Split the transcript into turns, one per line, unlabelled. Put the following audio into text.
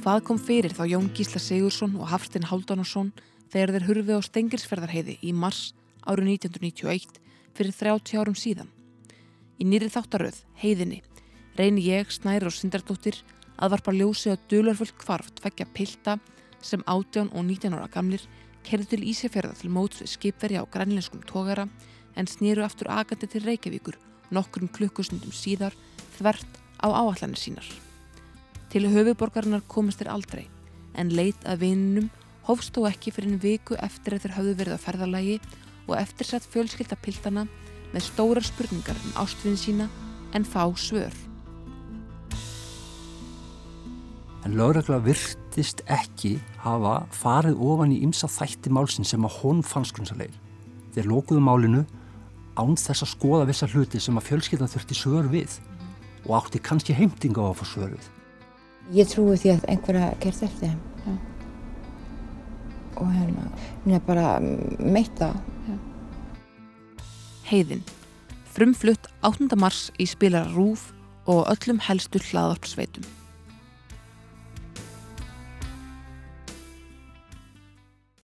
Hvað kom fyrir þá Jón Gísla Sigursson og Hafstinn Háldánarsson þegar þeir hurfið á Stengirsferðarheiði í mars árið 1991 fyrir 30 árum síðan? Í nýri þáttaröð, heiðinni, reyni ég, Snæri og Sindardóttir að varpa ljósi á dularfull kvarft vekja pilda sem 18 og 19 ára gamlir kerði til Ísefjörða til móts við skipverja á grænleinskum tógara en snýru aftur agandi til Reykjavíkur nokkrum klukkusnundum síðar þvert á áallanir sínar. Til höfuborgarinnar komist þeir aldrei en leit að vinnum hófst þó ekki fyrir einn viku eftir að þeir hafðu verið á ferðalagi og eftirsett fjölskylda pildana með stórar spurningar um ástfinn sína en fá svör.
En lögregla virtist ekki hafa farið ofan í ymsa þætti málsinn sem að hún fannst grunnsalegir. Þeir lókuðu málinu án þess að skoða vissa hluti sem að fjölskyldan þurfti svör við og átti kannski heimtinga á að fá svör við.
Ég trúi því að einhverja kert eftir þeim. Já. Og hérna, hún er bara meita. Já.
Heiðin, frumflutt 8. mars í spilara Rúf og öllum helstu hlaðarpsveitum.